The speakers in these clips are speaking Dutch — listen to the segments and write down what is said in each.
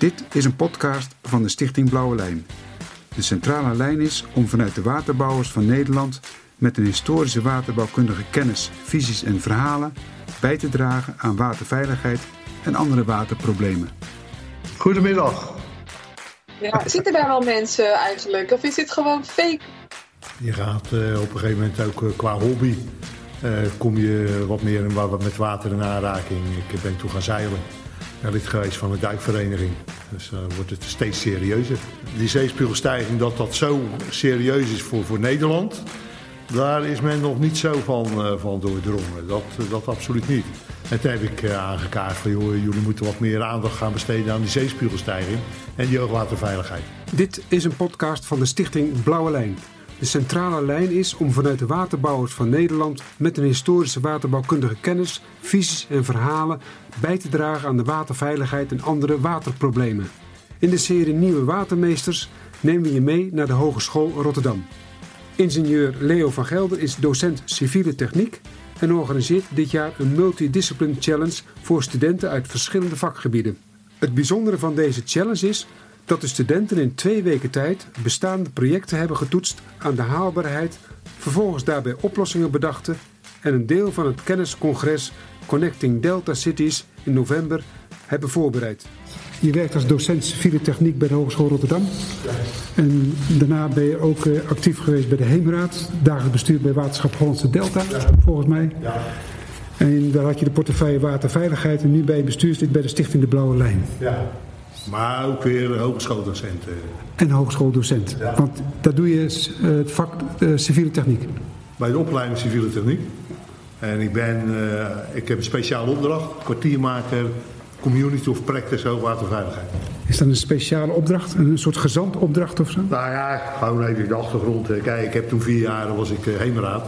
Dit is een podcast van de Stichting Blauwe Lijn. De centrale lijn is om vanuit de waterbouwers van Nederland met een historische waterbouwkundige kennis, visies en verhalen bij te dragen aan waterveiligheid en andere waterproblemen. Goedemiddag. Ja, zitten daar wel mensen eigenlijk? Of is dit gewoon fake? Je gaat uh, op een gegeven moment ook uh, qua hobby. Uh, kom je wat meer in, wat met water in aanraking. Ik ben toen gaan zeilen. Lid geweest van de duikvereniging. Dus dan wordt het steeds serieuzer. Die zeespiegelstijging, dat dat zo serieus is voor, voor Nederland. Daar is men nog niet zo van, van doordrongen. Dat, dat absoluut niet. En toen heb ik aangekaart van joh, jullie moeten wat meer aandacht gaan besteden aan die zeespiegelstijging en die hoogwaterveiligheid. Dit is een podcast van de stichting Blauwe Lijn. De centrale lijn is om vanuit de waterbouwers van Nederland met een historische waterbouwkundige kennis, visies en verhalen bij te dragen aan de waterveiligheid en andere waterproblemen. In de serie Nieuwe Watermeesters nemen we je mee naar de Hogeschool Rotterdam. Ingenieur Leo van Gelder is docent civiele techniek en organiseert dit jaar een multidiscipline challenge voor studenten uit verschillende vakgebieden. Het bijzondere van deze challenge is dat de studenten in twee weken tijd bestaande projecten hebben getoetst aan de haalbaarheid, vervolgens daarbij oplossingen bedachten en een deel van het kenniscongres Connecting Delta Cities in november hebben voorbereid. Je werkt als docent civiele techniek bij de Hogeschool Rotterdam. En daarna ben je ook actief geweest bij de Heemraad, dagelijks bestuur bij Waterschap Hollandse Delta, volgens mij. En daar had je de portefeuille waterveiligheid en nu ben je bestuurslid bij de Stichting De Blauwe Lijn. Ja. Maar ook weer hogeschooldocent. En hogeschooldocent. Ja. Want daar doe je het vak uh, civiele techniek. Bij de opleiding civiele techniek. En ik, ben, uh, ik heb een speciale opdracht, kwartiermaker Community of Practice Hoogwaterveiligheid. Is dat een speciale opdracht? Een soort gezantopdracht of zo? Nou ja, gewoon even de achtergrond. Kijk, ik heb toen vier jaar was ik heemraad.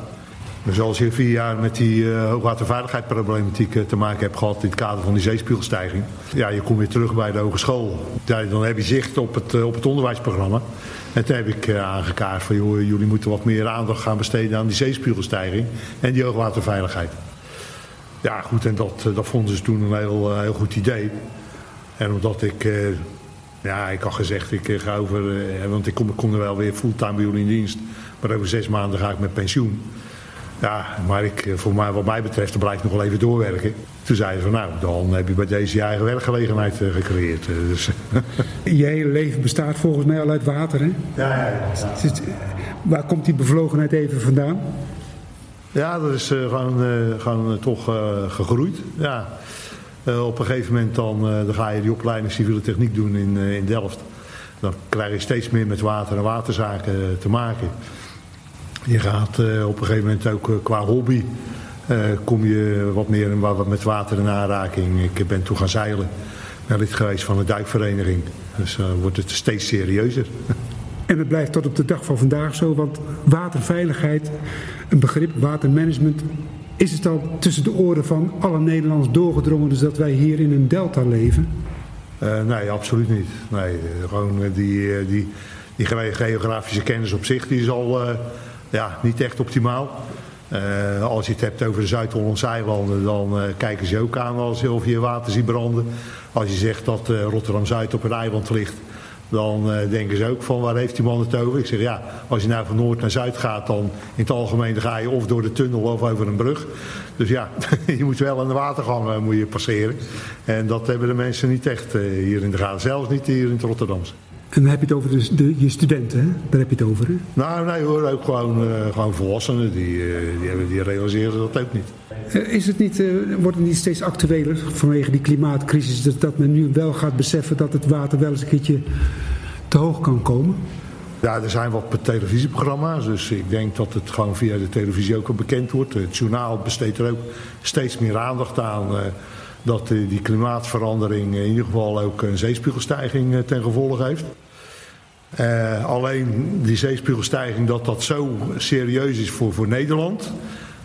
Dus als je vier jaar met die uh, te maken hebt gehad in het kader van die zeespiegelstijging. Ja, je komt weer terug bij de hogeschool. Ja, dan heb je zicht op het, uh, op het onderwijsprogramma. En toen heb ik aangekaart van joh, jullie moeten wat meer aandacht gaan besteden aan die zeespiegelstijging en die hoogwaterveiligheid. Ja goed, en dat, dat vonden ze toen een heel, heel goed idee. En omdat ik, ja ik had gezegd, ik ga over, want ik kom er wel weer fulltime bij jullie in dienst. Maar over zes maanden ga ik met pensioen. Ja, maar ik, voor mij, wat mij betreft, dan blijf ik nog wel even doorwerken. Toen zeiden ze van, nou, dan heb je bij deze je eigen werkgelegenheid uh, gecreëerd. Uh, dus. je hele leven bestaat volgens mij al uit water, hè? Ja, ja, ja. Waar komt die bevlogenheid even vandaan? Ja, dat is uh, gewoon, gewoon toch gegroeid. Ja. op een gegeven moment dan, dan ga je die opleiding civiele techniek doen in, in Delft. Dan krijg je steeds meer met water en waterzaken te maken. Je gaat uh, op een gegeven moment ook uh, qua hobby uh, kom je wat meer wat met water in aanraking. Ik ben toen gaan zeilen. Ben lid geweest van de duikvereniging. Dus wordt het steeds serieuzer. En het blijft tot op de dag van vandaag zo, want waterveiligheid, een begrip, watermanagement, is het al tussen de oren van alle Nederlanders doorgedrongen, dus dat wij hier in een delta leven? nee, absoluut niet. Nee, gewoon die, die, die geografische kennis op zich, die is al ja, niet echt optimaal. Uh, als je het hebt over de Zuid-Hollandse eilanden, dan uh, kijken ze ook aan als of je water ziet branden. Als je zegt dat uh, Rotterdam-Zuid op een eiland ligt, dan denken ze ook van waar heeft die man het over? Ik zeg ja, als je nou van noord naar zuid gaat, dan in het algemeen ga je of door de tunnel of over een brug. Dus ja, je moet wel een watergang moet je passeren. En dat hebben de mensen niet echt hier in de gaten, zelfs niet hier in het Rotterdamse. En dan heb je het over de, de, je studenten, hè? daar heb je het over. Hè? Nou, nee hoor, ook gewoon, uh, gewoon volwassenen, die, uh, die, hebben, die realiseren dat ook niet. Uh, is het niet, wordt het niet steeds actueler vanwege die klimaatcrisis, dat, dat men nu wel gaat beseffen dat het water wel eens een keertje te hoog kan komen? Ja, er zijn wat televisieprogramma's, dus ik denk dat het gewoon via de televisie ook al bekend wordt. Het journaal besteedt er ook steeds meer aandacht aan dat die klimaatverandering in ieder geval ook een zeespiegelstijging ten gevolge heeft. Uh, alleen die zeespiegelstijging, dat dat zo serieus is voor, voor Nederland,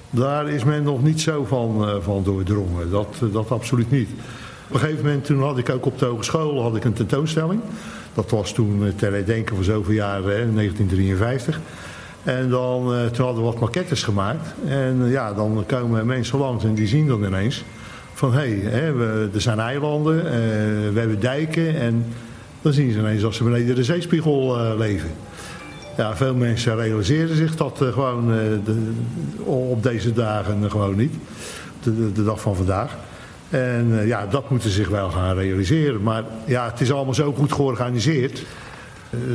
daar is men nog niet zo van, uh, van doordrongen. Dat, uh, dat absoluut niet. Op een gegeven moment toen had ik ook op de hogeschool had ik een tentoonstelling. Dat was toen ter herdenken van zoveel jaar, 1953. En dan, toen hadden we wat maquettes gemaakt. En ja, dan komen mensen langs en die zien dan ineens Van hé, hey, er zijn eilanden, we hebben dijken en dan zien ze ineens dat ze beneden de zeespiegel uh, leven. Ja, veel mensen realiseren zich dat uh, gewoon de, op deze dagen gewoon niet. De, de, dag van vandaag. En ja, dat moeten ze zich wel gaan realiseren. Maar ja, het is allemaal zo goed georganiseerd.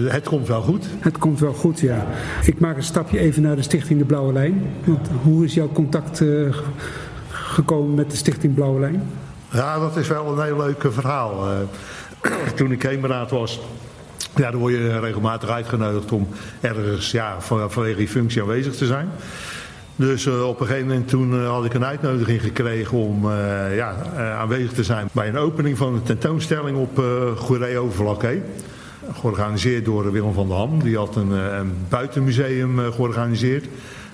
het komt wel goed. Het komt wel goed, ja. Ik maak een stapje even naar de Stichting De Blauwe Lijn. Want hoe is jouw contact gekomen met de Stichting Blauwe Lijn? Ja, dat is wel een heel leuk verhaal. toen ik heemraad was, ja, dan word je regelmatig uitgenodigd om ergens ja, vanwege die functie aanwezig te zijn. Dus uh, op een gegeven moment toen uh, had ik een uitnodiging gekregen om uh, ja, aanwezig te zijn bij een opening van een tentoonstelling op uh, Goeree. Georganiseerd door Willem van der Ham. Die had een, een buitenmuseum georganiseerd.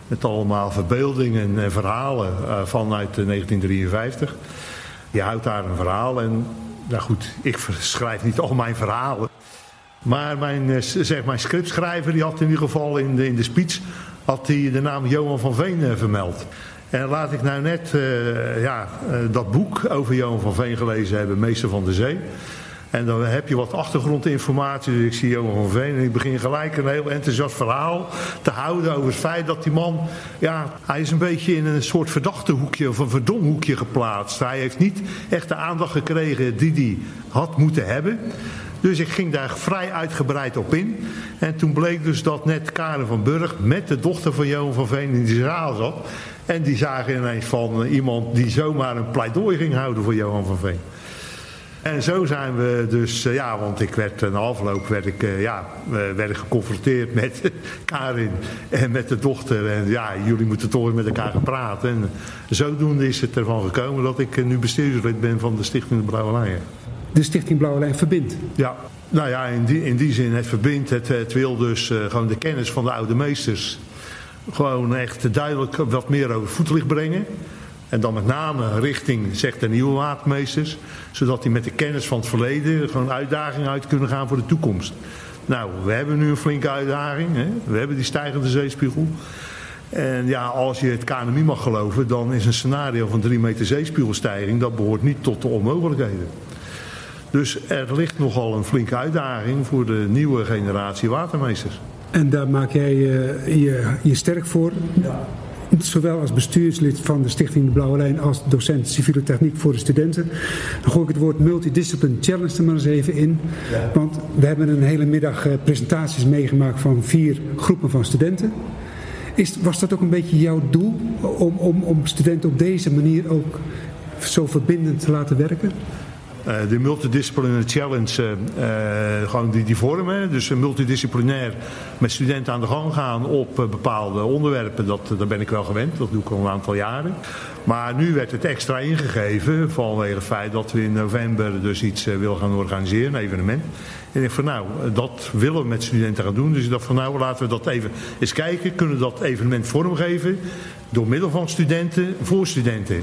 Met allemaal verbeeldingen en verhalen vanuit 1953. Je houdt daar een verhaal en nou goed, ik schrijf niet al mijn verhalen. Maar mijn, eh, zeg, mijn scriptschrijver die had in ieder geval in de, in de speech had hij de naam Johan van Veen eh, vermeld. En laat ik nou net uh, ja, dat boek over Johan van Veen gelezen hebben, Meester van de Zee. En dan heb je wat achtergrondinformatie. Dus ik zie Johan van Veen en ik begin gelijk een heel enthousiast verhaal te houden over het feit dat die man, ja, hij is een beetje in een soort verdachte hoekje of een verdomhoekje geplaatst. Hij heeft niet echt de aandacht gekregen die hij had moeten hebben. Dus ik ging daar vrij uitgebreid op in. En toen bleek dus dat net Karen van Burg met de dochter van Johan van Veen in die zaal zat. En die zagen ineens van iemand die zomaar een pleidooi ging houden voor Johan van Veen. En zo zijn we dus, uh, ja, want ik werd een afloop werd ik, uh, ja, uh, werd geconfronteerd met Karin en met de dochter. En ja, jullie moeten toch met elkaar gaan praten. En zodoende is het ervan gekomen dat ik nu bestuurslid ben van de Stichting de Blauwe Lijn. De Stichting Blauwe Lijn verbindt? Ja, nou ja, in die, in die zin, het verbindt. Het, het wil dus gewoon de kennis van de oude meesters gewoon echt duidelijk wat meer over voetlicht brengen. En dan met name richting zegt de nieuwe watermeesters. Zodat die met de kennis van het verleden gewoon uitdagingen uit kunnen gaan voor de toekomst. Nou, we hebben nu een flinke uitdaging. Hè? We hebben die stijgende zeespiegel. En ja, als je het KNMI mag geloven, dan is een scenario van 3 meter zeespiegelstijging, dat behoort niet tot de onmogelijkheden. Dus er ligt nogal een flinke uitdaging voor de nieuwe generatie watermeesters. En daar maak jij je, je, je sterk voor? Ja zowel als bestuurslid van de Stichting De Blauwe Lijn als docent civiele techniek voor de studenten. Dan gooi ik het woord multidiscipline challenge er maar eens even in. Want we hebben een hele middag eh, presentaties meegemaakt van vier groepen van studenten. Is, was dat ook een beetje jouw doel om, om, om studenten op deze manier ook zo verbindend te laten werken? Uh, de multidisciplinaire challenge, uh, uh, gewoon die, die vormen. Dus multidisciplinair met studenten aan de gang gaan op bepaalde onderwerpen. Dat, dat ben ik wel gewend, dat doe ik al een aantal jaren. Maar nu werd het extra ingegeven vanwege het feit dat we in november dus iets willen gaan organiseren, een evenement. En ik van nou, dat willen we met studenten gaan doen. Dus ik dacht van nou, laten we dat even eens kijken. Kunnen we dat evenement vormgeven door middel van studenten voor studenten.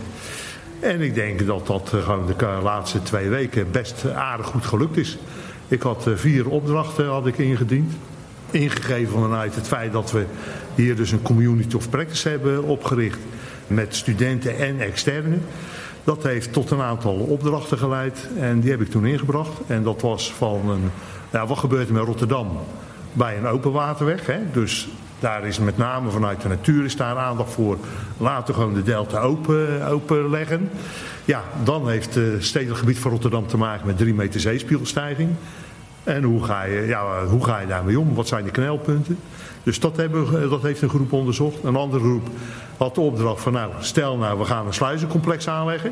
En ik denk dat dat eh, de laatste twee weken best aardig goed gelukt is. Ik had eh, vier opdrachten had ik ingediend. Ingegeven vanuit het feit dat we hier dus een community of practice hebben opgericht. Met studenten en externen. Dat heeft tot een aantal opdrachten geleid. En die heb ik toen ingebracht. En dat was van een... Ja, wat gebeurt er met Rotterdam? Bij een open waterweg. Hè? Dus daar is met name vanuit de natuur is daar aandacht voor. Laten we gewoon de delta open, open leggen. Ja, dan heeft het stedelijk gebied van Rotterdam te maken met 3 meter zeespiegelstijging. En hoe ga, je, ja, hoe ga je daarmee om? Wat zijn de knelpunten? Dus dat, hebben, dat heeft een groep onderzocht. Een andere groep had de opdracht van nou, stel nou we gaan een sluizencomplex aanleggen.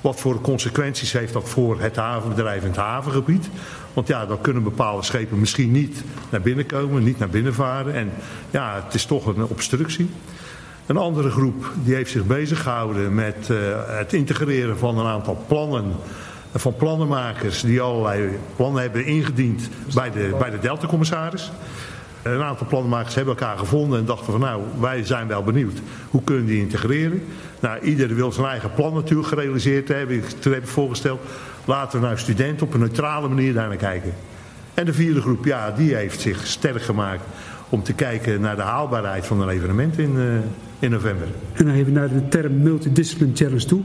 Wat voor consequenties heeft dat voor het havenbedrijf in het havengebied? Want ja, dan kunnen bepaalde schepen misschien niet naar binnen komen, niet naar binnen varen. En ja, het is toch een obstructie. Een andere groep die heeft zich bezig gehouden met uh, het integreren van een aantal plannen van plannenmakers die allerlei plannen hebben ingediend bij de, bij de Delta-commissaris. Een aantal plannenmakers hebben elkaar gevonden en dachten van nou, wij zijn wel benieuwd. Hoe kunnen die integreren? Nou, ieder wil zijn eigen plan natuurlijk gerealiseerd hebben. Toen heb ik voorgesteld, laten we nou studenten op een neutrale manier daar naar kijken. En de vierde groep, ja, die heeft zich sterk gemaakt om te kijken naar de haalbaarheid van een evenement in, uh, in november. En dan even naar de term Multidiscipline Challenge toe.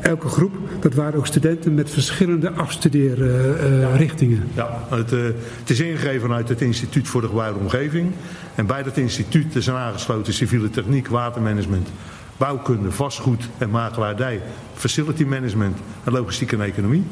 Elke groep, dat waren ook studenten met verschillende afstudeerrichtingen. ja, het, uh, het, is ingegeven vanuit het Instituut voor de Gebouwde Omgeving. En bij dat instituut zijn aangesloten civiele techniek, watermanagement, bouwkunde, vastgoed en makelaardij, facility management en logistiek en economie.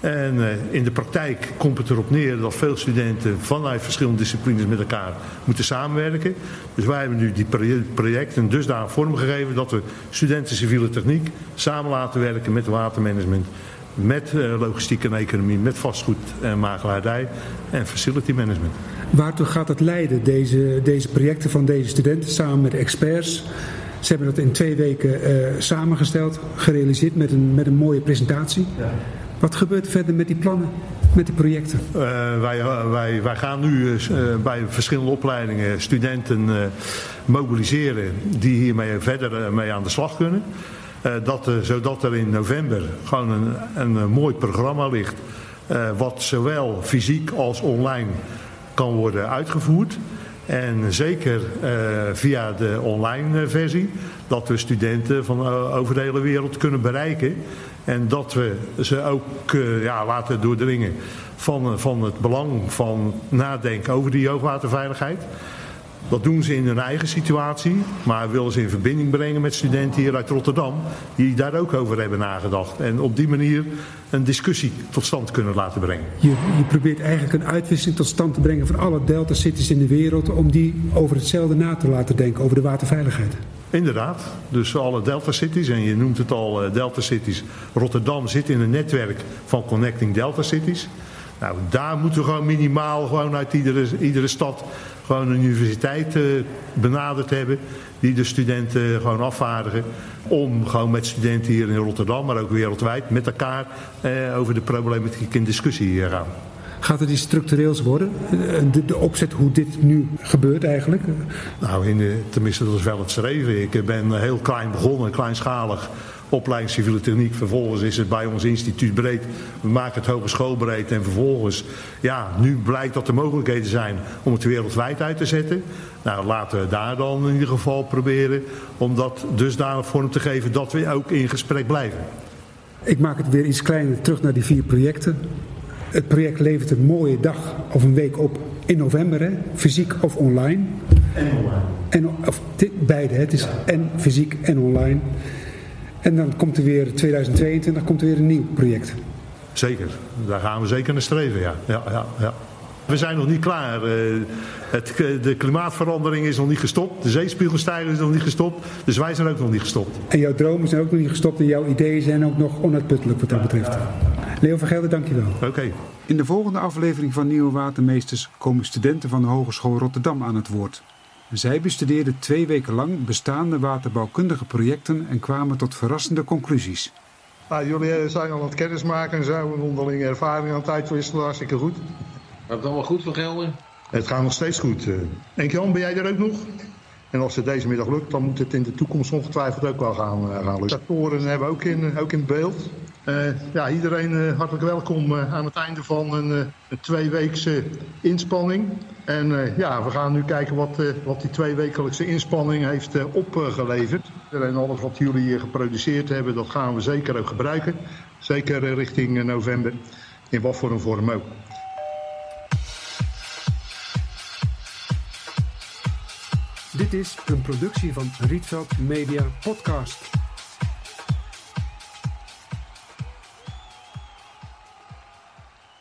En uh, in de praktijk komt het erop neer dat veel studenten vanuit verschillende disciplines met elkaar moeten samenwerken. Dus wij hebben nu die projecten dusdanig vormgegeven dat we studenten civiele techniek samen laten werken met watermanagement, met uh, logistiek en economie, met vastgoed en makelaardij en facility management. Waartoe gaat het leiden, deze, deze projecten van deze studenten samen met experts? Ze hebben dat in twee weken uh, samengesteld, gerealiseerd met een, met een mooie presentatie. Ja. Wat gebeurt er verder met die plannen, met die projecten? Uh, wij, wij, wij gaan nu uh, bij verschillende opleidingen studenten mobiliseren die hiermee verder mee aan de slag kunnen. dat, zodat er in november gewoon een, een mooi programma ligt. wat zowel fysiek als online kan worden uitgevoerd. En zeker via de online versie, dat we studenten van over de hele wereld kunnen bereiken. En dat we ze ook uh, ja, laten doordringen van, van het belang van nadenken over die hoogwaterveiligheid. Dat doen ze in hun eigen situatie, maar willen ze in verbinding brengen met studenten hier uit Rotterdam, die daar ook over hebben nagedacht. En op die manier een discussie tot stand kunnen laten brengen. Je, je probeert eigenlijk een uitwisseling tot stand te brengen van alle delta-cities in de wereld, om die over hetzelfde na te laten denken, over de waterveiligheid. Inderdaad, dus alle Delta Cities, en je noemt het al uh, Delta Cities. Rotterdam zit in een netwerk van Connecting Delta Cities. Nou, daar moeten we gewoon minimaal gewoon uit iedere, iedere stad gewoon een universiteit uh, benaderd hebben. Die de studenten gewoon afvaardigen. Om gewoon met studenten hier in Rotterdam, maar ook wereldwijd, met elkaar uh, over de problematiek in discussie gaan. Gaat het iets structureels worden? De, de, opzet hoe dit nu gebeurt eigenlijk? Nou, in de, tenminste dat is wel het streven. Ik ben heel klein begonnen, kleinschalig opleiding civiele techniek. Vervolgens is het bij ons instituut breed. We maken het hogeschool breed. En vervolgens, ja, nu blijkt dat er mogelijkheden zijn om het wereldwijd uit te zetten. Nou, laten we daar dan in ieder geval proberen om dat dusdanig vorm te geven dat we ook in gesprek blijven. Ik maak het weer iets kleiner terug naar die vier projecten. Het project levert een mooie dag of een week op in november, hè? fysiek of online. En online. En, of, beide, hè? het is ja. en fysiek en online. En dan komt er weer 2022, komt er weer een nieuw project. Zeker, daar gaan we zeker naar streven, ja. ja, ja, ja. We zijn nog niet klaar. Het, de klimaatverandering is nog niet gestopt. De zeespiegelstijging is nog niet gestopt. Dus wij zijn ook nog niet gestopt. En jouw dromen zijn ook nog niet gestopt. En jouw ideeën zijn ook nog onuitputtelijk wat dat betreft. Leo van Gelder, dankjewel. Oké. Okay. In de volgende aflevering van Nieuwe Watermeesters komen studenten van de Hogeschool Rotterdam aan het woord. Zij bestudeerden twee weken lang bestaande waterbouwkundige projecten en kwamen tot verrassende conclusies. Nou, jullie zijn al aan het kennismaken en zijn we onderlinge ervaring aan het uitwisselen. Hartstikke goed. Gaat het allemaal goed van Gelder? Het gaat nog steeds goed. En Jan, ben jij er ook nog? En als het deze middag lukt, dan moet het in de toekomst ongetwijfeld ook wel gaan, gaan lukken. Toren hebben we ook in, ook in beeld. Uh, ja, iedereen uh, hartelijk welkom uh, aan het einde van een, een tweeweekse inspanning. En ja, we gaan nu kijken wat, wat die tweewekelijkse inspanning heeft opgeleverd. En alles wat jullie hier geproduceerd hebben, dat gaan we zeker ook gebruiken. Zeker richting november, in wat voor een vorm ook. Dit is een productie van Rietveld Media Podcast.